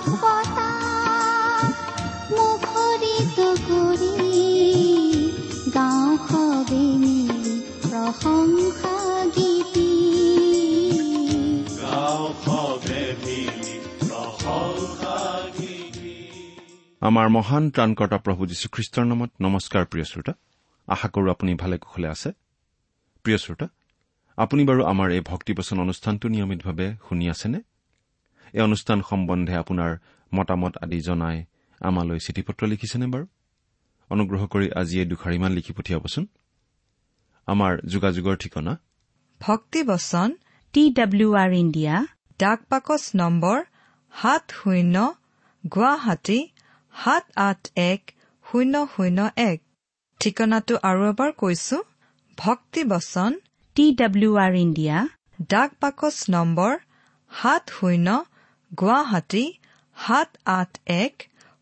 আকাশ বতাহ মুখৰিত কৰি গাঁও সবে মিলি প্ৰশংসা গীতি। গাঁও সবে মিলি প্ৰশংসা গীতি। আমাৰ মহান ত্ৰাণকৰ্তা প্ৰভু যীশুখ্ৰীষ্টৰ নামত নমস্কাৰ প্ৰিয় শ্ৰোতা। আশা কৰো আপুনি ভালে কুশলে আছে। প্ৰিয় শ্ৰোতা আপুনি বাৰু আমাৰ এই ভক্তিবচন অনুষ্ঠানটো নিয়মিতভাৱে শুনি আছেনে? এই অনুষ্ঠান সম্বন্ধে আপোনাৰ মতামত আদি জনাই আমালৈ চিঠি পত্ৰ লিখিছেনে বাৰু? অনুগ্ৰহ কৰি আজি এই দুখাৰিমান লিখি পঠিয়াবচোন। আমাৰ যোগাযোগৰ ঠিকনা? ভক্তিবচন টি ডাব্লিউ আৰ ইণ্ডিয়া ডাক পাকচ নম্বৰ সাত শূন্য গুৱাহাটী সাত আঠ এক শূন্য শূন্য এক। ঠিকনাটো আৰু এবাৰ কৈছো ভক্তিবচন টি ডাব্লিউ আৰ ইণ্ডিয়া ডাক পাকচ নম্বৰ সাত শূন্য গুৱাহাটী সাত আঠ এক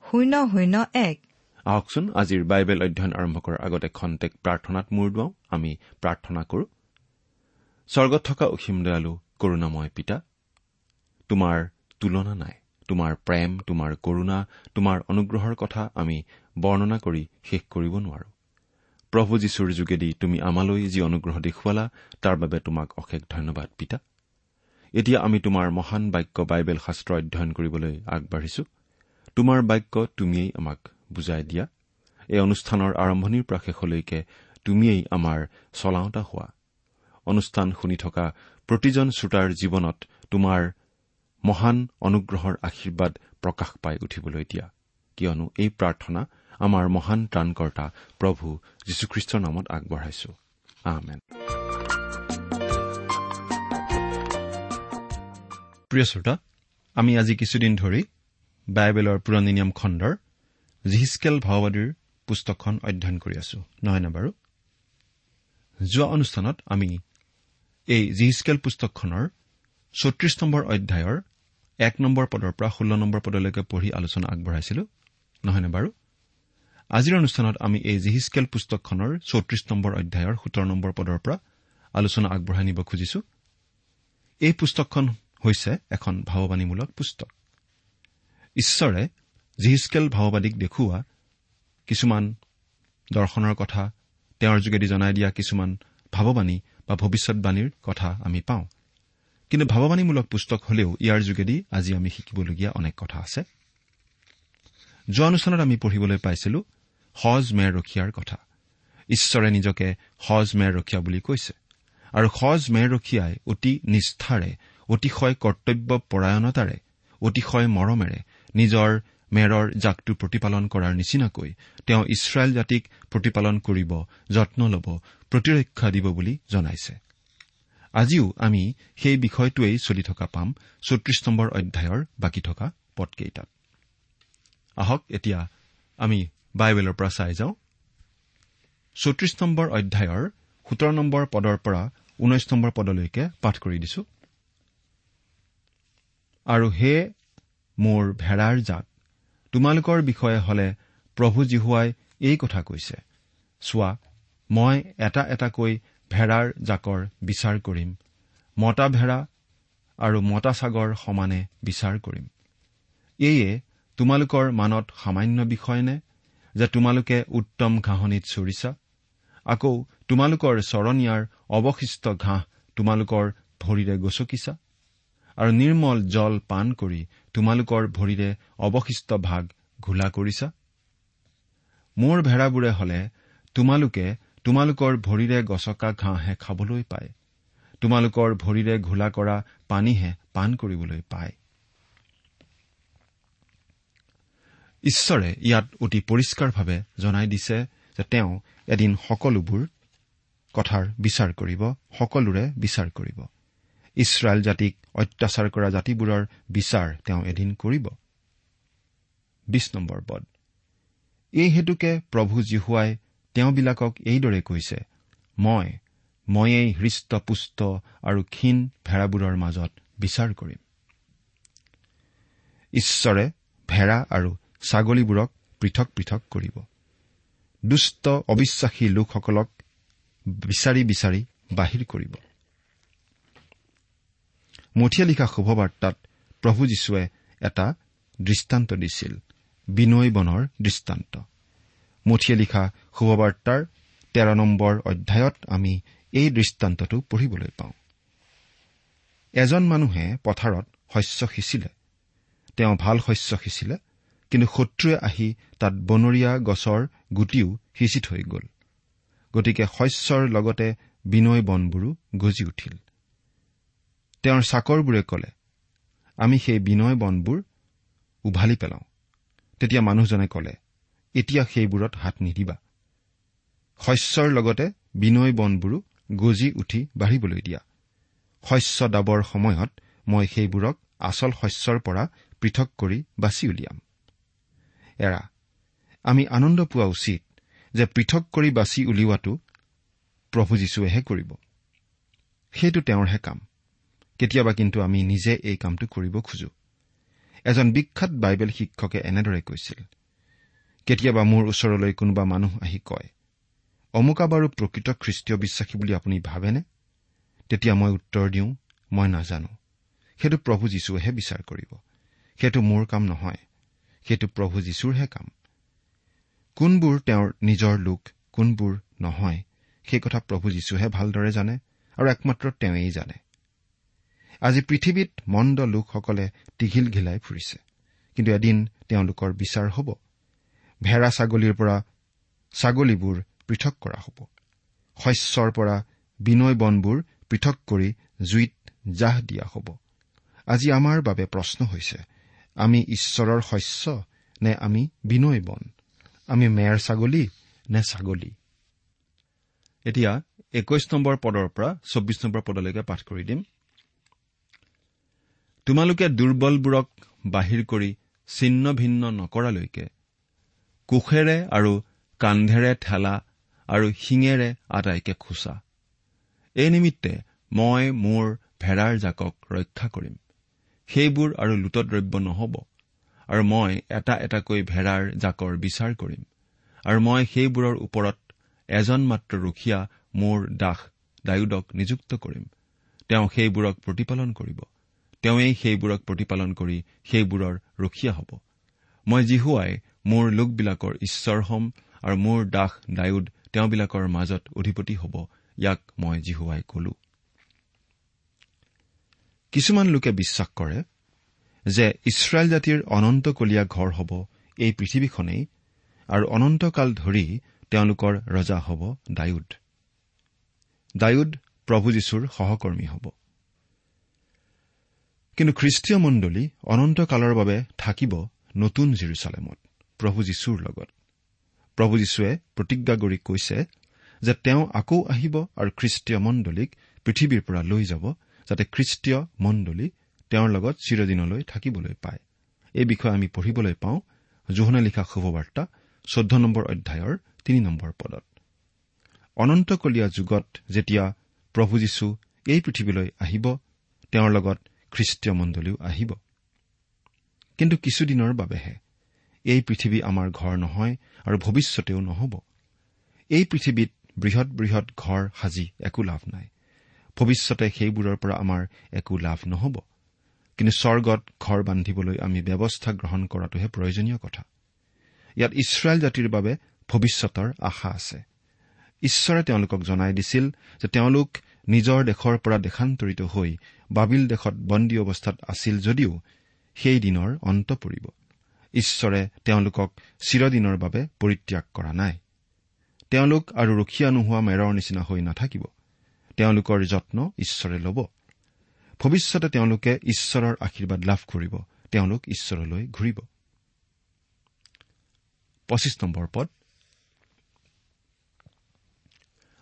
শূন্য শূন্য এক। আহকচোন আজিৰ বাইবেল অধ্যয়ন আৰম্ভ কৰাৰ আগতে খন্তেক প্ৰাৰ্থনাত মূৰ দুৱাওঁ আমি প্ৰাৰ্থনা কৰো। স্বৰ্গত থকা অসীম দয়ালু কৰুণাময় পিতা তোমাৰ তুলনা নাই তোমাৰ প্ৰেম তোমাৰ কৰুণা তোমাৰ অনুগ্ৰহৰ কথা আমি বৰ্ণনা কৰি শেষ কৰিব নোৱাৰো। প্ৰভু যীশুৰ যোগেদি তুমি আমালৈ যি অনুগ্ৰহ দেখুৱালা তাৰ বাবে তোমাক অশেষ ধন্যবাদ পিতা। এতিয়া আমি তোমাৰ মহান বাক্য বাইবেল শাস্ত্ৰ অধ্যয়ন কৰিবলৈ আগবাঢ়িছো। তোমাৰ বাক্য তুমিয়েই আমাক বুজাই দিয়া। এই অনুষ্ঠানৰ আৰম্ভণিৰ পৰা শেষলৈকে তুমিয়েই আমাৰ চলাওঁতা হোৱা। অনুষ্ঠান শুনি থকা প্ৰতিজন শ্ৰোতাৰ জীৱনত তোমাৰ মহান অনুগ্ৰহৰ আশীৰ্বাদ প্ৰকাশ পাই উঠিবলৈ দিয়া। কিয়নো এই প্ৰাৰ্থনা আমাৰ মহান ত্ৰাণকৰ্তা প্ৰভু যীশুখ্ৰীষ্টৰ নামত আগবঢ়াইছো। প্ৰিয় শ্ৰোতা আমি আজি কিছুদিন ধৰি বাইবেলৰ পুৰণি নিয়ম খণ্ডৰ জিহিচকেল ভাওবাদীৰ পুস্তকখন অধ্যয়ন কৰি আছো নহয়নে বাৰু? যোৱা অনুষ্ঠানত আমি এই জিহিচকেল পুস্তকখনৰ চৌত্ৰিশ নম্বৰ অধ্যায়ৰ এক নম্বৰ পদৰ পৰা ষোল্ল নম্বৰ পদলৈকে পঢ়ি আলোচনা আগবঢ়াইছিলো নহয়নে বাৰু? আজিৰ অনুষ্ঠানত আমি এই জিহিচকেল পুস্তকখনৰ চৌত্ৰিশ নম্বৰ অধ্যায়ৰ সোতৰ নম্বৰ পদৰ পৰা আলোচনা আগবঢ়াই নিব খুজিছো। এই পুস্তকখন হৈছে এখন ভাৱবাণীমূলক পুস্তক। ঈশ্বৰে জিহিচকেল ভাওবাদীক দেখুওৱা কিছুমান দৰ্শনৰ কথা তেওঁৰ যোগেদি জনাই দিয়া কিছুমান ভাৱবাণী বা ভৱিষ্যৎবাণীৰ কথা আমি পাওঁ। কিন্তু ভাৱবাণীমূলক পুস্তক হলেও ইয়াৰ যোগেদি আজি আমি শিকিবলগীয়া অনেক কথা আছে। যোৱা অনুষ্ঠানত আমি পঢ়িবলৈ পাইছিলো সজ মেৰ ৰখীয়াৰ কথা। ঈশ্বৰে নিজকে সজ মেৰ ৰখীয়া বুলি কৈছে। আৰু সজ মেৰ ৰখীয়াই অতি নিষ্ঠাৰে অতিশয় কৰ্তব্য পৰায়ণতাৰে অতিশয় মৰমেৰে নিজৰ মেৰৰ জাকটো প্ৰতিপালন কৰাৰ নিচিনাকৈ তেওঁ ইছৰাইল জাতিক প্ৰতিপালন কৰিব যত্ন ল'ব প্ৰতিৰক্ষা দিব বুলি জনাইছে। আজিও আমি সেই বিষয়টোৱেই চলি থকা পাম চৌত্ৰিশ নম্বৰ অধ্যায়ৰ বাকী থকা পদকেইটাত। আহক এতিয়া আমি বাইবেলৰ পৰা চাই যাওঁ। চৌত্ৰিশ নম্বৰ অধ্যায়ৰ সোতৰ নম্বৰ পদৰ পৰা ঊনৈশ নম্বৰ পদলৈকে পাঠ কৰি দিছো। আৰু হে মোৰ ভেড়াৰ জাক তোমালোকৰ বিষয়ে হলে প্ৰভু জীহুৱাই এই কথা কৈছে। চোৱা মই এটা এটাকৈ ভেড়াৰ জাকৰ বিচাৰ কৰিম মতা ভেড়া আৰু মতা ছাগৰ সমানে বিচাৰ কৰিম। এয়ে তোমালোকৰ মানত সামান্য বিষয় নে যে তোমালোকে উত্তম ঘাঁহনিত চৰিছা? আকৌ তোমালোকৰ চৰণীয়াৰ অৱশিষ্ট ঘাঁহ তোমালোকৰ ভৰিৰে গচকিছা? আৰু নিৰ্মল জল পান কৰি তোমালোকৰ ভৰিৰে অৱশিষ্ট ভাগ ঘোলা কৰিছা? মোৰ ভেড়াবোৰে হলে তোমালোকে তোমালোকৰ ভৰিৰে গছকা ঘাঁহহে খাবলৈ পায়। তোমালোকৰ ভৰিৰে ঘোলা কৰা পানীহে পান কৰিবলৈ পায়। ঈশ্বৰে ইয়াত অতি পৰিষ্কাৰভাৱে জনাই দিছে যে তেওঁ এদিন সকলোবোৰ কথাৰ বিচাৰ কৰিব সকলোৰে বিচাৰ কৰিব। ইছৰাইল জাতিক অত্যাচাৰ কৰা জাতিবোৰৰ বিচাৰ তেওঁ এদিন কৰিব। এই হেতুকে প্ৰভু জীহুৱাই তেওঁবিলাকক এইদৰে কৈছে মই ময়েই হৃষ্টপুষ্ট আৰু ক্ষীণ ভেড়াবোৰৰ মাজত বিচাৰ কৰিম। ঈশ্বৰে ভেড়া আৰু ছাগলীবোৰক পৃথক পৃথক কৰিব। দুষ্ট অবিশ্বাসী লোকসকলক বিচাৰি বিচাৰি বাহিৰ কৰিব। মঠিয়া লিখা শুভবাৰ্তাত প্ৰভু যীশুৱে এটা দৃষ্টান্ত দিছিল। বিনয় বনৰ দৃষ্টান্ত। মঠিয়া লিখা শুভবাৰ্তাৰ তেৰ নম্বৰ অধ্যায়ত আমি এই দৃষ্টান্তটো পঢ়িবলৈ পাওঁ। এজন মানুহে পথাৰত শস্য সিঁচিলে। তেওঁ ভাল শস্য সিঁচিলে কিন্তু শত্ৰুৱে আহি তাত বনৰীয়া গছৰ গুটিও সিঁচি থৈ গ'ল। গতিকে শস্যৰ লগতে বিনয় বনবোৰো গজি উঠিল। তেওঁৰ চাকৰবোৰে কলে আমি সেই বিনয় বনবোৰ উভালি পেলাওঁ। তেতিয়া মানুহজনে কলে এতিয়া সেইবোৰত হাত নিদিবা। শস্যৰ লগতে বিনয় বনবোৰো গজি উঠি বাঢ়িবলৈ দিয়া। শস্য দাবৰ সময়ত মই সেইবোৰক আচল শস্যৰ পৰা পৃথক কৰি বাছি উলিয়াম। এৰা আমি আনন্দ পোৱা উচিত যে পৃথক কৰি বাছি উলিওৱাটো প্ৰভু যীশুৱেহে কৰিব। সেইটো তেওঁৰহে কাম। কেতিয়াবা কিন্তু আমি নিজে এই কামটো কৰিব খোজো। এজন বিখ্যাত বাইবেল শিক্ষকে এনেদৰে কৈছিল কেতিয়াবা মোৰ ওচৰলৈ কোনোবা মানুহ আহি কয় অমুকা বাৰু প্ৰকৃত খ্ৰীষ্টীয় বিশ্বাসী বুলি আপুনি ভাবেনে? তেতিয়া মই উত্তৰ দিওঁ মই নাজানো। সেইটো প্ৰভু যীশুৱেহে বিচাৰ কৰিব। সেইটো মোৰ কাম নহয় সেইটো প্ৰভু যীশুৰহে কাম। কোনবোৰ তেওঁৰ নিজৰ লোক কোনবোৰ নহয় সেই কথা প্ৰভু যীশুহে ভালদৰে জানে আৰু একমাত্ৰ তেওঁই জানে। আজি পৃথিৱীত মন্দ লোকসকলে টিঘিল ঘিলাই ফুৰিছে। কিন্তু এদিন তেওঁলোকৰ বিচাৰ হ'ব ভেড়া ছাগলীৰ পৰা ছাগলীবোৰ পৃথক কৰা হ'ব। শস্যৰ পৰা বিনয় বনবোৰ পৃথক কৰি জুইত জাহ দিয়া হ'ব। আজি আমাৰ বাবে প্ৰশ্ন হৈছে আমি ঈশ্বৰৰ শস্য নে আমি বিনয় বন? আমি মেৰ ছাগলী নে ছাগলী? এতিয়া একৈশ নম্বৰ পদৰ পৰা চৌব্বিছ নম্বৰ পদলৈকে পাঠ কৰি দিম। তোমালোকে দুৰ্বলবোৰক বাহিৰ কৰি ছিন্ন ভিন্ন নকৰালৈকে কোষেৰে আৰু কান্ধেৰে ঠেলা আৰু শিঙেৰে আটাইকে খোচা। এই নিমিত্তে মই মোৰ ভেড়াৰ জাকক ৰক্ষা কৰিম। সেইবোৰ আৰু লুটদ্ৰব্য নহ'ব আৰু মই এটা এটাকৈ ভেড়াৰ জাকৰ বিচাৰ কৰিম আৰু মই সেইবোৰৰ ওপৰত এজন মাত্ৰ ৰখীয়া মোৰ দাস ডায়ুদক নিযুক্ত কৰিম। তেওঁ সেইবোৰক প্ৰতিপালন কৰিব। তেওঁই সেইবোৰক প্ৰতিপালন কৰি সেইবোৰৰ ৰখীয়া হ'ব। মই জিহুৱাই মোৰ লোকবিলাকৰ ঈশ্বৰ হ'ম আৰু মোৰ দাস ডায়ুদ তেওঁবিলাকৰ মাজত অধিপতি হ'ব ইয়াক মই জিহুৱাই কলো। কিছুমান লোকে বিশ্বাস কৰে যে ইছৰাইল জাতিৰ অনন্তকলীয়া ঘৰ হ'ব এই পৃথিৱীখনেই আৰু অনন্তকাল ধৰি তেওঁলোকৰ ৰজা হ'ব ডায়ুদ ডায়ুদ প্ৰভু যীশুৰ সহকৰ্মী হ'ব। কিন্তু খ্ৰীষ্টীয় মণ্ডলী অনন্তকালৰ বাবে থাকিব নতুন জিৰচালেমত প্ৰভু যীশুৰ লগত। প্ৰভু যীশুৱে প্ৰতিজ্ঞা কৰি কৈছে যে তেওঁ আকৌ আহিব আৰু খ্ৰীষ্টীয় মণ্ডলীক পৃথিৱীৰ পৰা লৈ যাব যাতে খ্ৰীষ্টীয় মণ্ডলী তেওঁৰ লগত চিৰদিনলৈ থাকিবলৈ পায়। এই বিষয়ে আমি পঢ়িবলৈ পাওঁ জোহনে লিখা শুভবাৰ্তা চৈধ্য নম্বৰ অধ্যায়ৰ তিনি নম্বৰ পদত। অনন্তকলীয়া যুগত যেতিয়া প্ৰভু যীশু এই পৃথিৱীলৈ আহিব তেওঁৰ লগত খ্ৰীষ্টীয় মণ্ডলীও আহিব। কিন্তু কিছুদিনৰ বাবেহে এই পৃথিৱী আমাৰ ঘৰ নহয় আৰু ভৱিষ্যতেও নহ'ব। এই পৃথিৱীত বৃহৎ বৃহৎ ঘৰ সাজি একো লাভ নাই। ভৱিষ্যতে সেইবোৰৰ পৰা আমাৰ একো লাভ নহ'ব। কিন্তু স্বৰ্গত ঘৰ বান্ধিবলৈ আমি ব্যৱস্থা গ্ৰহণ কৰাটোহে প্ৰয়োজনীয় কথা। ইয়াত ইছৰাইল জাতিৰ বাবে ভৱিষ্যতৰ আশা আছে। ঈশ্বৰে তেওঁলোকক জনাই দিছিল যে তেওঁলোক নিজৰ দেশৰ পৰা দেশান্তৰিত হৈ বাবিল দেশত বন্দী অৱস্থাত আছিল যদিও সেই দিনৰ অন্ত পৰিব। ঈশ্বৰে তেওঁলোকক চিৰদিনৰ বাবে পৰিত্যাগ কৰা নাই। তেওঁলোক আৰু ৰখীয়া নোহোৱা মেৰৰ নিচিনা হৈ নাথাকিব। তেওঁলোকৰ যত্ন ঈশ্বৰে ল'ব। ভৱিষ্যতে তেওঁলোকে ঈশ্বৰৰ আশীৰ্বাদ লাভ কৰিব। তেওঁলোক ঈশ্বৰলৈ ঘূৰিব।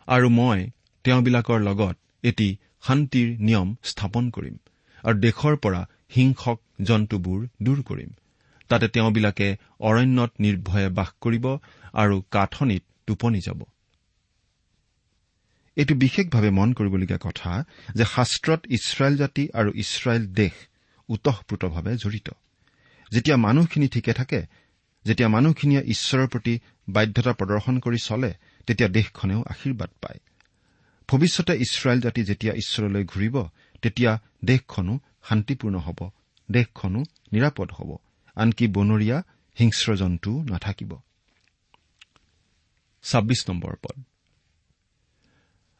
আৰু মই তেওঁবিলাকৰ লগত এটি শান্তিৰ নিয়ম স্থাপন কৰিম আৰু দেশৰ পৰা হিংসক জন্তুবোৰ দূৰ কৰিম। তাতে তেওঁবিলাকে অৰণ্যত নিৰ্ভয়ে বাস কৰিব আৰু কাঠনিত টোপনি যাব। এইটো বিশেষভাৱে মন কৰিবলগীয়া কথা যে শাস্ত্ৰত ইছৰাইল জাতি আৰু ইছৰাইল দেশ ওতঃপ্ৰোতভাৱে জড়িত। যেতিয়া মানুহখিনি ঠিকে থাকে যেতিয়া মানুহখিনিয়ে ঈশ্বৰৰ প্ৰতি বাধ্যতা প্ৰদৰ্শন কৰি চলে তেতিয়া দেশখনেও আশীৰ্বাদ পায়। ভৱিষ্যতে ইছৰাইল জাতি যেতিয়া ঈশ্বৰলৈ ঘূৰিব তেতিয়া দেশখনো শান্তিপূৰ্ণ হ'ব দেশখনো নিৰাপদ হ'ব। আনকি বনৰীয়া হিংস্ৰ জন্তুও নাথাকিব।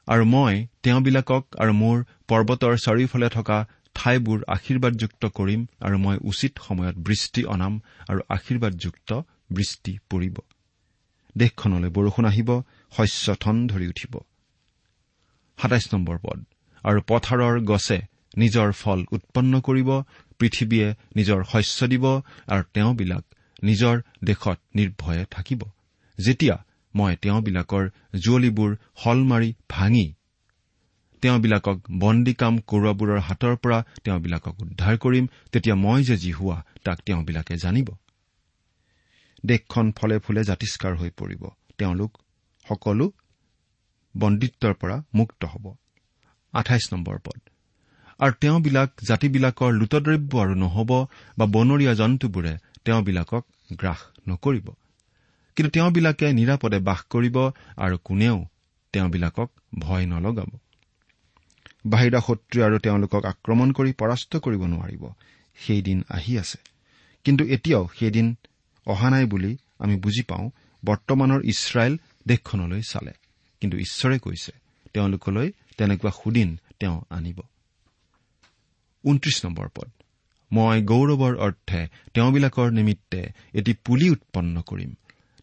আৰু মই তেওঁবিলাকক আৰু মোৰ পৰ্বতৰ চাৰিওফালে থকা ঠাইবোৰ আশীৰ্বাদযুক্ত কৰিম আৰু মই উচিত সময়ত বৃষ্টি অনাম আৰু আশীৰ্বাদযুক্ত বৃষ্টি পৰিব। দেশখনলৈ বৰষুণ আহিব শস্য ঠন ধৰি উঠিব। সাতাইছ নম্বৰ পদ। আৰু পথাৰৰ গছে নিজৰ ফল উৎপন্ন কৰিব পৃথিৱীয়ে নিজৰ শস্য দিব আৰু তেওঁবিলাক নিজৰ দেশত নিৰ্ভয়ে থাকিব। যেতিয়া মই তেওঁবিলাকৰ জুৱলিবোৰ হল মাৰি ভাঙি তেওঁবিলাকক বন্দী কাম কৰোৱাবোৰৰ হাতৰ পৰা তেওঁবিলাকক উদ্ধাৰ কৰিম তেতিয়া মই যে যি হোৱা তাক তেওঁবিলাকে জানিব। দেশখন ফলে ফুলে জাতিষ্কাৰ হৈ পৰিব। তেওঁলোক সকলো বন্দীত্বৰ পৰা মুক্ত হ'ব। আঠাইছ নম্বৰ পদ। আৰু তেওঁবিলাক জাতিবিলাকৰ লুটদ্ৰব্য আৰু নহ'ব বা বনৰীয়া জন্তুবোৰে তেওঁবিলাকক গ্ৰাস নকৰিব। কিন্তু তেওঁবিলাকে নিৰাপদে বাস কৰিব আৰু কোনেও তেওঁবিলাকক ভয় নলগাব। বাহিৰা শত্ৰুৱে আৰু তেওঁলোকক আক্ৰমণ কৰি পৰাস্ত কৰিব নোৱাৰিব। সেইদিন আহি আছে। কিন্তু এতিয়াও সেইদিন অহা নাই বুলি আমি বুজি পাওঁ। বৰ্তমানৰ ইছৰাইল দেশখনলৈ চালে। কিন্তু ঈশ্বৰে কৈছে তেওঁলোকলৈ তেনেকুৱা সুদিন তেওঁ আনিব। মই গৌৰৱৰ অৰ্থে তেওঁবিলাকৰ নিমিত্তে এটি পুলি উৎপন্ন কৰিম।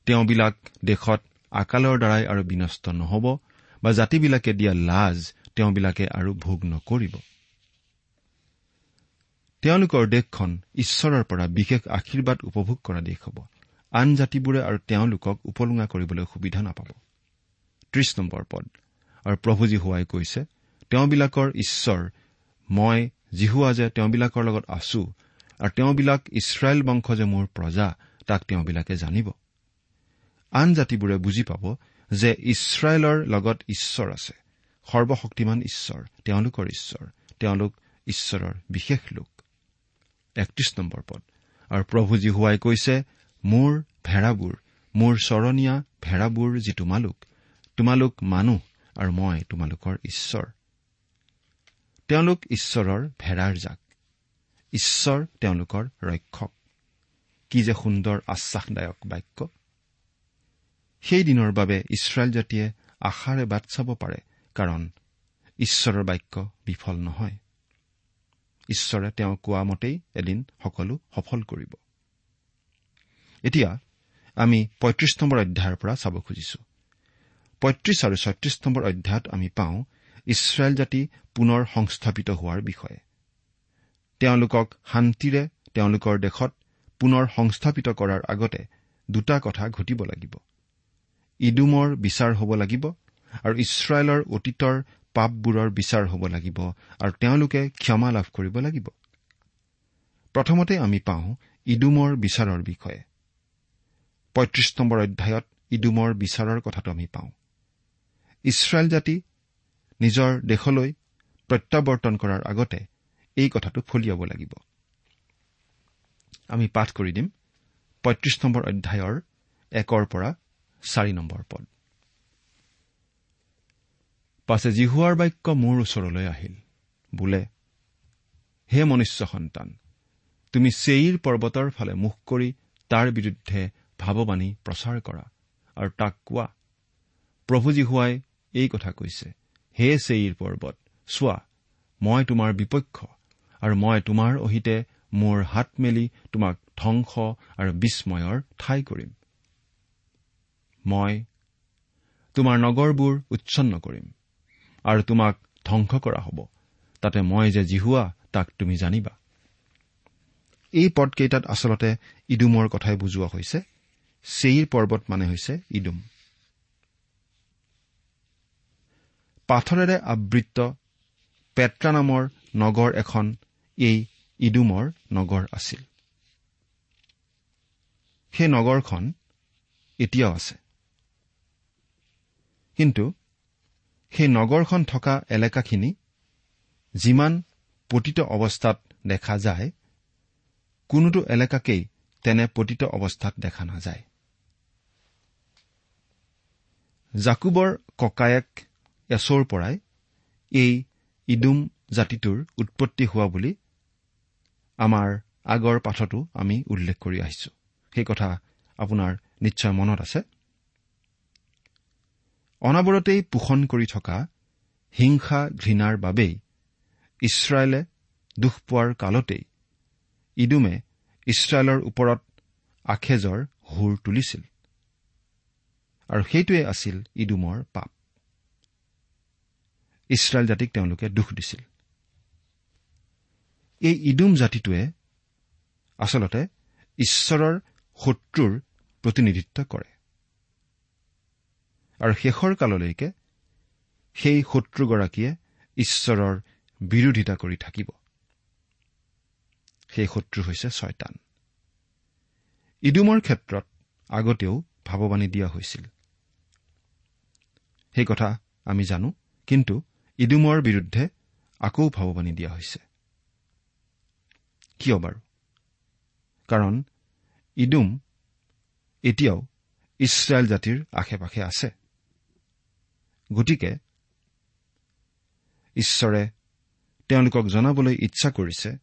তেওঁবিলাক দেশত আকালৰ দ্বাৰাই আৰু বিনষ্ট নহ'ব বা জাতিবিলাকে দিয়া লাজ তেওঁবিলাকে আৰু ভোগ নকৰিব। তেওঁলোকৰ দেশখন ঈশ্বৰৰ পৰা বিশেষ আশীৰ্বাদ উপভোগ কৰা দেশ হ'ব। আন জাতিবোৰে আৰু তেওঁলোকক উপলুঙা কৰিবলৈ সুবিধা নাপাব। ত্ৰিশ নম্বৰ পদ। আৰু প্ৰভুজী হোৱাই কৈছে তেওঁবিলাকৰ ঈশ্বৰ মই জিহুৱা যে তেওঁবিলাকৰ লগত আছো আৰু তেওঁবিলাক ইছৰাইল বংশ যে মোৰ প্ৰজা তাক তেওঁবিলাকে জানিব। আন জাতিবোৰে বুজি পাব যে ইছৰাইলৰ লগত ঈশ্বৰ আছে সৰ্বশক্তিমান ঈশ্বৰ তেওঁলোকৰ ঈশ্বৰ তেওঁলোক ঈশ্বৰৰ বিশেষ লোক। একত্ৰিশ নম্বৰ পদ। আৰু প্ৰভু জীহুৱাই কৈছে মোৰ ভেড়াবোৰ মোৰ চৰণীয়া ভেড়াবোৰ যি তোমালোক তোমালোক মানুহ আৰু মই তোমালোকৰ ঈশ্বৰ। তেওঁলোক ঈশ্বৰৰ ভেড়াৰ জাক। ঈশ্বৰ তেওঁলোকৰ ৰক্ষক। কি যে সুন্দৰ আশ্বাসদায়ক বাক্য। সেই দিনৰ বাবে ইছৰাইল জাতিয়ে আশাৰে বাট চাব পাৰে কাৰণ ঈশ্বৰৰ বাক্য বিফল নহয়। ঈশ্বৰে তেওঁ কোৱা মতেই এদিন সকলো সফল কৰিব। এতিয়া আমি পঁয়ত্ৰিশ নম্বৰ অধ্যায়ৰ পৰা চাব খুজিছো। পঁয়ত্ৰিশ আৰু ছয়ত্ৰিশ নম্বৰ অধ্যায়ত আমি পাওঁ ইছৰাইল জাতি পুনৰ সংস্থাপিত হোৱাৰ বিষয়ে। তেওঁলোকক শান্তিৰে তেওঁলোকৰ দেশত পুনৰ সংস্থাপিত কৰাৰ আগতে দুটা কথা ঘটিব লাগিব। ইডুমৰ বিচাৰ হ'ব লাগিব আৰু ইছৰাইলৰ অতীতৰ পাপবোৰৰ বিচাৰ হ'ব লাগিব আৰু তেওঁলোকে ক্ষমা লাভ কৰিব লাগিব। প্ৰথমতে আমি পাওঁ ইডুমৰ বিচাৰৰ বিষয়ে। পঁয়ত্ৰিশ নম্বৰ অধ্যায়ত ইডুমৰ বিচাৰৰ কথাটো আমি পাওঁ। ইছৰাইল জাতি নিজৰ দেশলৈ প্ৰত্যাৱৰ্তন কৰাৰ আগতে এই কথাটো ফলিয়াব লাগিব। আমি পাঠ কৰি দিম পঁয়ত্ৰিশ নম্বৰ অধ্যায়ৰ একৰ পৰা চাৰি নম্বৰ পদ। পাছে জিহুৱাৰ বাক্য মোৰ ওচৰলৈ আহিল। বোলে হে মনুষ্য সন্তান তুমি চেইৰ পৰ্বতৰ ফালে মুখ কৰি তাৰ বিৰুদ্ধে ভাৱবাণী প্ৰচাৰ কৰা আৰু তাক কোৱা প্ৰভু জীহুৱাই এই কথা কৈছে হে চেইৰ পৰ্বত চোৱা মই তোমাৰ বিপক্ষ আৰু মই তোমাৰ অহিতে মোৰ হাত মেলি তোমাক ধ্বংস আৰু বিস্ময়ৰ ঠাই কৰিম। মই তোমাৰ নগৰবোৰ উচ্ছন্ন কৰিম আৰু তোমাক ধ্বংস কৰা হ'ব তাতে মই যে জিহুৱা তাক তুমি জানিবা। এই পদকেইটাত আচলতে ইডুমৰ কথাই বুজোৱা হৈছে চেইৰ পৰ্বত মানে হৈছে ইডুম পাথৰেৰে আবৃত্ত পেট্ৰা নামৰ নগৰ এখন এই ইডুমৰ নগৰ আছিল। সেই নগৰখন এতিয়াও আছে। কিন্তু সেই নগৰখন থকা এলেকাখিনি যিমান পতিত অৱস্থাত দেখা যায় কোনোটো এলেকাকেই তেনে পতিত অৱস্থাত দেখা নাযায়। জাকুবৰ ককায়েক এচৰ পৰাই এই ইডুম জাতিটোৰ উৎপত্তি হোৱা বুলি আমাৰ আগৰ পাঠতো আমি উল্লেখ কৰি আহিছো। সেই কথা আপোনাৰ নিশ্চয় মনত আছে। অনাবৰতেই পোষণ কৰি থকা হিংসা ঘৃণাৰ বাবেই ইছৰাইলে দুখ পোৱাৰ কালতেই ইডুমে ইছৰাইলৰ ওপৰত আখেজৰ হুৰ তুলিছিল। আৰু সেইটোৱে আছিল ইডুমৰ পাপ। ইছৰাইল জাতিক তেওঁলোকে দুখ দিছিল। এই ইডুম জাতিটোৱে আচলতে ঈশ্বৰৰ শত্ৰুৰ প্ৰতিনিধিত্ব কৰে। আৰু শেষৰ কাললৈকে সেই শত্ৰুগৰাকীয়ে ঈশ্বৰৰ বিৰোধিতা কৰি থাকিব। সেই শত্ৰু হৈছে ছয়তান। ইডুমৰ ক্ষেত্ৰত আগতেও ভাৱবাণী দিয়া হৈছিল। সেই কথা আমি জানো কিন্তু ইডুমৰ বিৰুদ্ধে আকৌ ভাৱবাণী দিয়া হৈছে। কিয় বাৰু? কাৰণ ইডুম এতিয়াও ইছৰাইল জাতিৰ আশে পাশে আছে। গতিকে ঈশ্বৰে তেওঁলোকক জনাবলৈ ইচ্ছা কৰিছে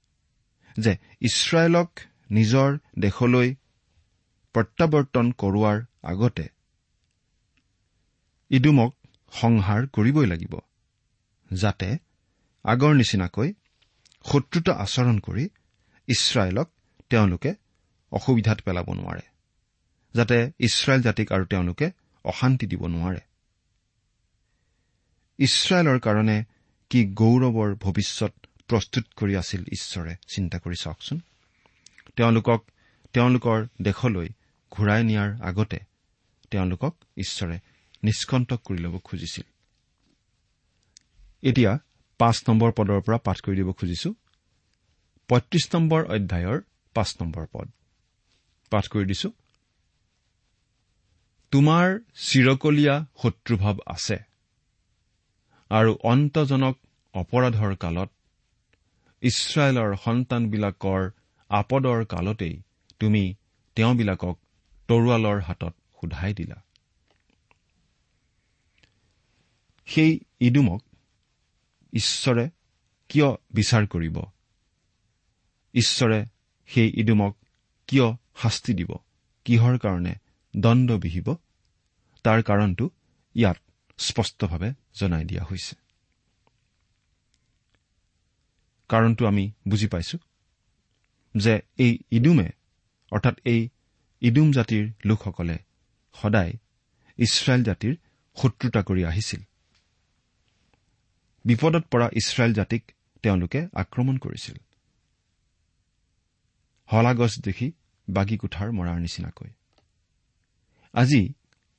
যে ইছৰাইলক নিজৰ দেশলৈ প্ৰত্যাৱৰ্তন কৰোৱাৰ আগতে ইডুমক সংহাৰ কৰিবই লাগিব। যাতে আগৰ নিচিনাকৈ শত্ৰুতা আচৰণ কৰি ইছৰাইলক তেওঁলোকে অসুবিধাত পেলাব নোৱাৰে যাতে ইছৰাইল জাতিক আৰু তেওঁলোকে অশান্তি দিব নোৱাৰে। ইছৰাইলৰ কাৰণে কি গৌৰৱৰ ভৱিষ্যত প্ৰস্তুত কৰি আছিল ঈশ্বৰে চিন্তা কৰি চাওকচোন। তেওঁলোকক তেওঁলোকৰ দেশলৈ ঘূৰাই নিয়াৰ আগতে তেওঁলোকক ঈশ্বৰে নিষ্কণ্টক কৰি ল'ব খুজিছিল। এতিয়া পাঁচ নম্বৰ পদৰ পৰা পাঠ কৰি দিব খুজিছো। পঁয়ত্ৰিশ নম্বৰ অধ্যায়ৰ পাঁচ নম্বৰ পদ। পাঠ কৰি দিছো। তোমাৰ চিৰকলীয়া শত্ৰুভাৱ আছে আৰু অন্তজনক অপৰাধৰ কালত ইছৰাইলৰ সন্তানবিলাকৰ আপদৰ কালতেই তুমি তেওঁবিলাকক তৰোৱালৰ হাতত সোধাই দিলা। সেই ইডুমক ঈশ্বৰে কিয় বিচাৰ কৰিব? ঈশ্বৰে সেই ইডুমক কিয় শাস্তি দিব? কিহৰ কাৰণে দণ্ড বিহিব? তাৰ কাৰণটো ইয়াত স্পষ্টভাৱে জনাই দিয়া হৈছে। কাৰণটো আমি বুজি পাইছো যে এই ইডুমে অৰ্থাৎ এই ইডুম জাতিৰ লোকসকলে সদায় ইছৰাইল জাতিৰ শত্ৰুতা কৰি আহিছিল। বিপদত পৰা ইছৰাইল জাতিক তেওঁলোকে আক্ৰমণ কৰিছিল। হলাগছ দেখি বাগি কোঠাৰ মৰাৰ নিচিনাকৈ। আজি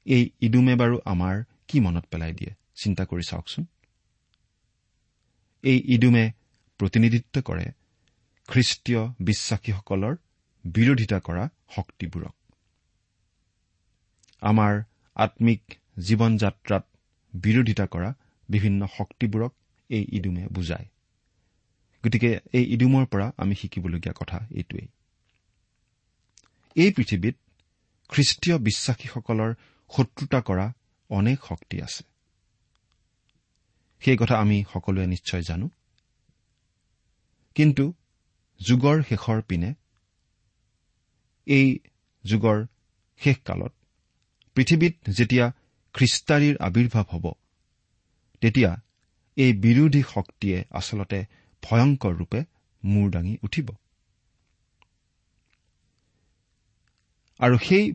এই ইডুমে বাৰু আমাৰ কি মনত পেলাই দিয়ে চিন্তা কৰি চাওকচোন। এই ইডুমে প্ৰতিনিধিত্ব কৰে খ্ৰীষ্টীয় বিশ্বাসীসকলৰ বিৰোধিতা কৰা শক্তিবোৰক। আমাৰ আম্মিক জীৱন যাত্ৰাত বিৰোধিতা কৰা বিভিন্ন শক্তিবোৰক এই ইডুমে বুজায়। গতিকে এই ইডুমৰ পৰা আমি শিকিবলগীয়া কথা এইটোৱেই। এই পৃথিৱীত খ্ৰীষ্টীয় বিশ্বাসীসকলৰ শত্ৰুতা কৰা অনেক শক্তি আছে। সেই কথা আমি সকলোৱে নিশ্চয় জানো। কিন্তু যুগৰ শেষৰ পিনে এই যুগৰ শেষকালত পৃথিৱীত যেতিয়া খ্ৰীষ্টাৰীৰ আৱিৰ্ভাৱ হ'ব তেতিয়া এই বিৰোধী শক্তিয়ে আচলতে ভয়ংকৰ ৰূপে মূৰ দাঙি উঠিব। আৰু সেই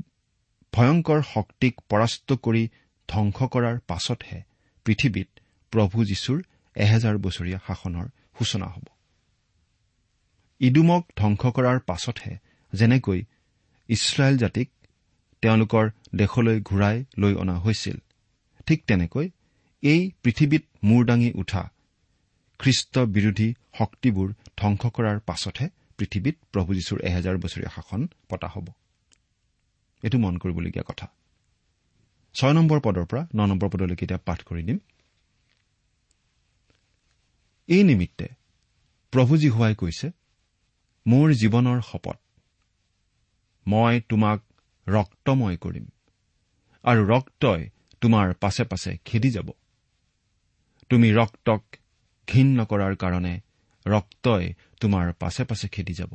ভয়ংকৰ শক্তিক পৰাস্ত কৰি ধ্বংস কৰাৰ পাছতহে পৃথিৱীত প্ৰভু যীশুৰ এহেজাৰ বছৰীয়া শাসনৰ সূচনা হ'ব। ইডুমক ধ্বংস কৰাৰ পাছতহে যেনেকৈ ইছৰাইল জাতিক তেওঁলোকৰ দেশলৈ ঘূৰাই লৈ অনা হৈছিল ঠিক তেনেকৈ এই পৃথিৱীত মূৰ দাঙি উঠা খ্ৰীষ্ট বিৰোধী শক্তিবোৰ ধ্বংস কৰাৰ পাছতহে পৃথিৱীত প্ৰভু যীশুৰ এহেজাৰ বছৰীয়া শাসন পতা হ'ব। এইটো মন কৰিবলগীয়া কথা। ছয় নম্বৰ পদৰ পৰা ন নম্বৰ পদলৈকে এতিয়া পাঠ কৰি দিম। এই নিমিত্তে প্ৰভুজী হোৱাই কৈছে মোৰ জীৱনৰ শপত মই তোমাক ৰক্তময় কৰিম আৰু ৰক্তই তোমাৰ পাছে পাছে খেদি যাব। তুমি ৰক্তক ঘীন নকৰাৰ কাৰণে ৰক্তই তোমাৰ পাছে পাছে খেদি যাব।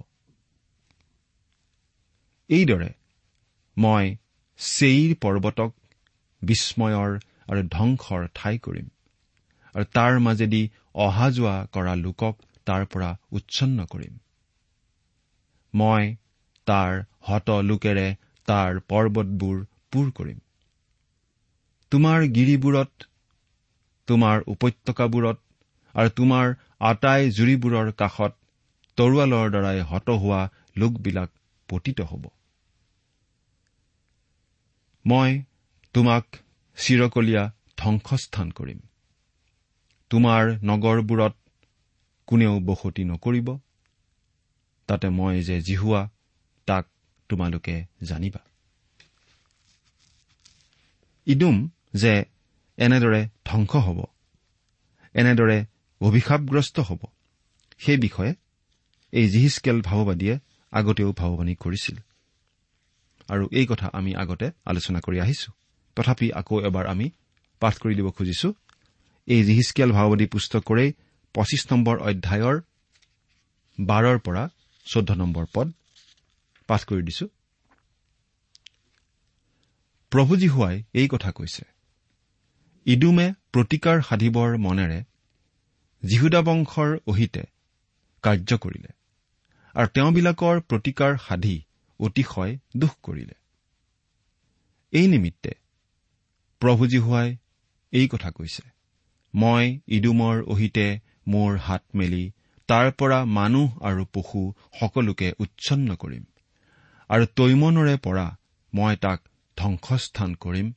এইদৰে মই চেইৰ পৰ্বতক বিস্ময়ৰ আৰু ধ্বংসৰ ঠাই কৰিম আৰু তাৰ মাজেদি অহা যোৱা কৰা লোকক তাৰ পৰা উচ্ছন্ন কৰিম। মই তাৰ হত লোকেৰে তাৰ পৰ্বতবোৰ পূৰ কৰিম। তোমাৰ গিৰিবোৰত তোমাৰ উপত্যকাবোৰত আৰু তোমাৰ আটাই জুৰিবোৰৰ কাষত তৰোৱালৰ দ্বাৰাই হত হোৱা লোকবিলাক পতিত হ'ব। মই তোমাক চিৰকলীয়া ধ্বংসস্থান কৰিম। তোমাৰ নগৰবোৰত কোনেও বসতি নকৰিব। তাতে মই যে জিহুৱা তাক তোমালোকে জানিবা। ইডুম যে এনেদৰে ধ্বংস হ'ব। এনেদৰে অভিশাপগ্ৰস্ত হ'ব। সেই বিষয়ে এই জিহিচকেল ভাৱবাদীয়ে আগতেও ভাৱবাণী কৰিছিল। আৰু এই কথা আমি আগতে আলোচনা কৰি আহিছো। তথাপি আকৌ এবাৰ আমি পাঠ কৰি দিব খুজিছো। এই জিহিচকেল ভাৱবাদী পুস্তকৰেই পঁচিছ নম্বৰ অধ্যায়ৰ বাৰৰ পৰা চৈধ্য নম্বৰ পদ পাঠ কৰি দিছো। প্ৰভুজী হোৱাই এই কথা কৈছে। ইডুমে প্ৰতিকাৰ সাধিবৰ মনেৰে যীহুদা বংশৰ অহিতে কাৰ্য কৰিলে আৰু তেওঁবিলাকৰ প্ৰতিকাৰ সাধি অতিশয় দুখ কৰিলে। এই নিমিত্তে প্ৰভুজী হোৱাই এই কথা কৈছে মই ইডুমৰ অহিতে মোৰ হাত মেলি তাৰ পৰা মানুহ আৰু পশু সকলোকে উচ্ছন্ন কৰিম আৰু তৈমনৰে পৰা মই তাক ধ্বংসস্থান কৰিম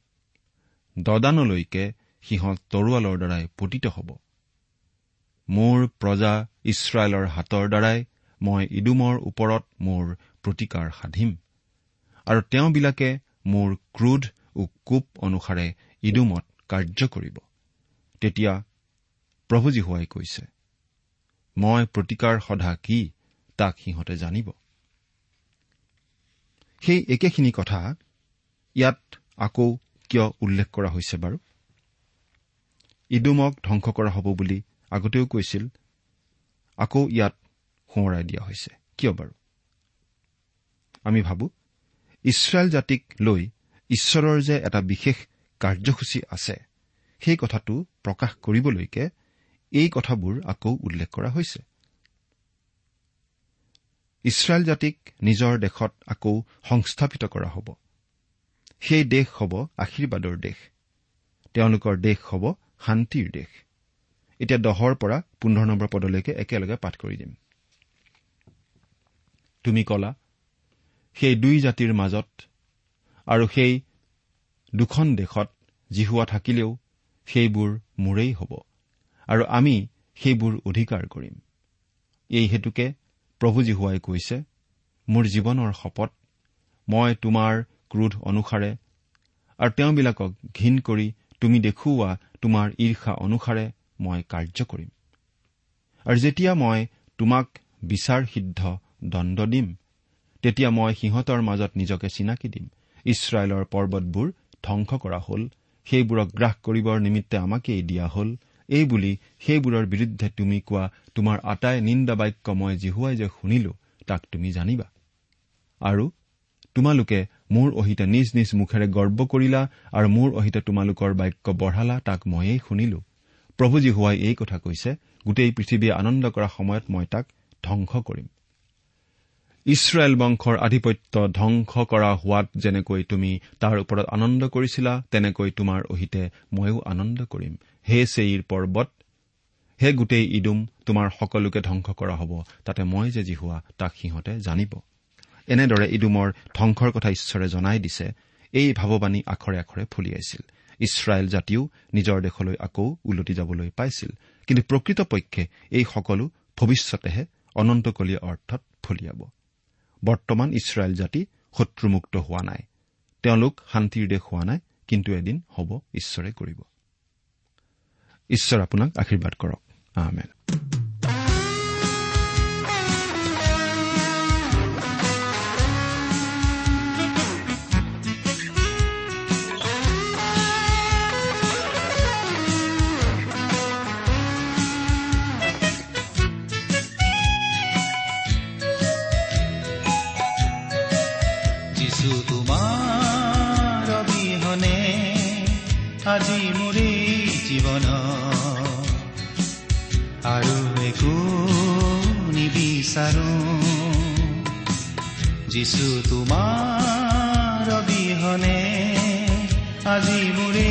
দদানলৈকে সিহঁত তৰোৱালৰ দ্বাৰাই পতিত হ'ব। মোৰ প্ৰজা ইছৰাইলৰ হাতৰ দ্বাৰাই মই ইডুমৰ ওপৰত মোৰ প্ৰতিকাৰ সাধিম আৰু তেওঁবিলাকে মোৰ ক্ৰোধ কোপ অনুসাৰে ইডুমত কাৰ্য কৰিব। তেতিয়া প্ৰভুজী হোৱাই কৈছে মই প্ৰতিকাৰ সধা কি তাক সিহঁতে জানিব? সেই একেখিনি কথা ইয়াত আকৌ কিয় উল্লেখ কৰা হৈছে বাৰু? ইডুমক ধ্বংস কৰা হ'ব বুলি আগতেও কৈছিল আকৌ ইয়াত সোঁৱৰাই দিয়া হৈছে। কিয় বাৰু? আমি ভাবো ইছৰাইল জাতিক লৈ ঈশ্বৰৰ যে এটা বিশেষ কাৰ্যসূচী আছে সেই কথাটো প্ৰকাশ কৰিবলৈকে এই কথাবোৰ আকৌ উল্লেখ কৰা হৈছে। ইছৰাইল জাতিক নিজৰ দেশত আকৌ সংস্থাপিত কৰা হ'ব। সেই দেশ হ'ব আশীৰ্বাদৰ দেশ। তেওঁলোকৰ দেশ হ'ব শান্তিৰ দেশ। এতিয়া দহৰ পৰা পোন্ধৰ নম্বৰ পদলৈকে একেলগে পাঠ কৰি দিম। তুমি কলা সেই দুই জাতিৰ মাজত আৰু সেই দুখন দেশত জিহুৱা থাকিলেও সেইবোৰ মোৰেই হ'ব আৰু আমি সেইবোৰ অধিকাৰ কৰিম। এই হেতুকে প্ৰভু জীহুৱাই কৈছে মোৰ জীৱনৰ শপত মই তোমাৰ ক্ৰোধ অনুসাৰে। আৰু তেওঁবিলাকক ঘীন কৰি তুমি দেখুওৱা তোমাৰ ঈৰ্ষা অনুসাৰে মই কাৰ্য কৰিম। আৰু যেতিয়া মই তোমাক বিচাৰ সিদ্ধ দণ্ড দিম তেতিয়া মই সিহঁতৰ মাজত নিজকে চিনাকি দিম। ইছৰাইলৰ পৰ্বতবোৰ ধ্বংস কৰা হল সেইবোৰক গ্ৰাস কৰিবৰ নিমিত্তে আমাকেই দিয়া হল। এই বুলি সেইবোৰৰ বিৰুদ্ধে তুমি কোৱা তোমাৰ আটাই নিন্দা বাক্য মই জিহুৱাই যে শুনিলো তাক তুমি জানিবা। আৰু তোমালোকে মোৰ অহিতে নিজ নিজ মুখেৰে গৰ্ব কৰিলা আৰু মোৰ অহিতে তোমালোকৰ বাক্য বঢ়ালা তাক ময়েই শুনিলো। প্ৰভু জীহুৱাই এই কথা কৈছে গোটেই পৃথিৱীয়ে আনন্দ কৰা সময়ত মই তাক ধ্বংস কৰিম। ইছৰাইল বংশৰ আধিপত্য ধ্বংস কৰা হোৱাত যেনেকৈ তুমি তাৰ ওপৰত আনন্দ কৰিছিলা তেনেকৈ তোমাৰ অহিতে ময়ো আনন্দ কৰিম। হে চেইৰ পৰ্বত হে গোটেই ইডুম তোমাৰ সকলোকে ধ্বংস কৰা হ'ব তাতে মই যে যি হোৱা তাক সিহঁতে জানিব। এনেদৰে ইডুমৰ ধ্বংসৰ কথা ঈশ্বৰে জনাই দিছে এই ভাৱবাণী আখৰে আখৰে ফলিয়াইছিল ইছৰাইল জাতিও নিজৰ দেশলৈ আকৌ ওলটি যাবলৈ পাইছিল। কিন্তু প্ৰকৃতপক্ষে এই সকলো ভৱিষ্যতেহে অনন্তকলীয়া অৰ্থত ফলিয়াব। বৰ্তমান ইছৰাইল জাতি শত্ৰুমুক্ত হোৱা নাই। তেওঁলোক শান্তিৰ দেশ হোৱা নাই কিন্তু এদিন হ'ব ঈশ্বৰে কৰিব। ঈশ্বৰ আপোনাক আশীৰ্বাদ কৰক। আমেন। যিছু তোমাৰ অবিহনে আজি মোৰ জীৱন আৰু একো নিবিচাৰো। যিছু তোমাৰ অবিহনে আজি মোৰে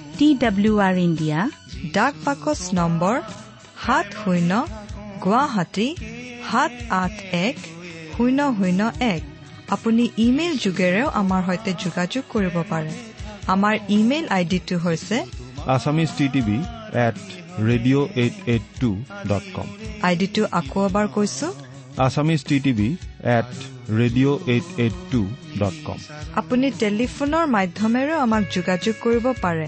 টি ডাব্লিউ আৰ ইণ্ডিয়া ডাক পাকচ নম্বৰ সাত শূন্য গুৱাহাটী সাত আঠ এক শূন্য শূন্য এক। আপুনি ইমেইল যোগেৰেও আমাৰ সৈতে যোগাযোগ কৰিব পাৰে। আমাৰ ইমেইল আইডিটো হৈছে Assamese T TV at radio' eight eight two dot com আইডিটো আকৌ এবাৰ কৈছো। Assamese T TV at radio' eight eight two dot com আপুনি টেলিফোনৰ মাধ্যমেৰেও আমাক যোগাযোগ কৰিব পাৰে।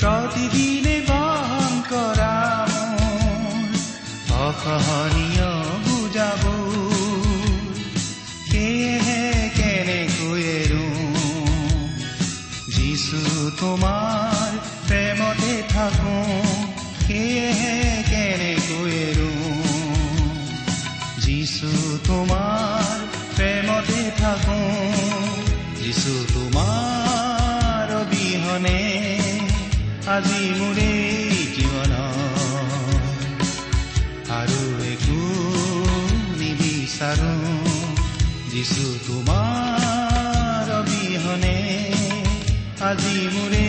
প্ৰতিদিনে বহন কৰা অসহনীয় বুজাব সেয়েহে কেনেকৈ যিছু তোমাৰ প্ৰেমতে থাকো। সেয়েহে কেনেকৈ যিছু তোমাৰ প্ৰেমতে থাকো। যিছু আজি মোৰে জীৱন আৰু একো নিবিচাৰো যিছু তোমাৰ অবিহনে আজি মোৰে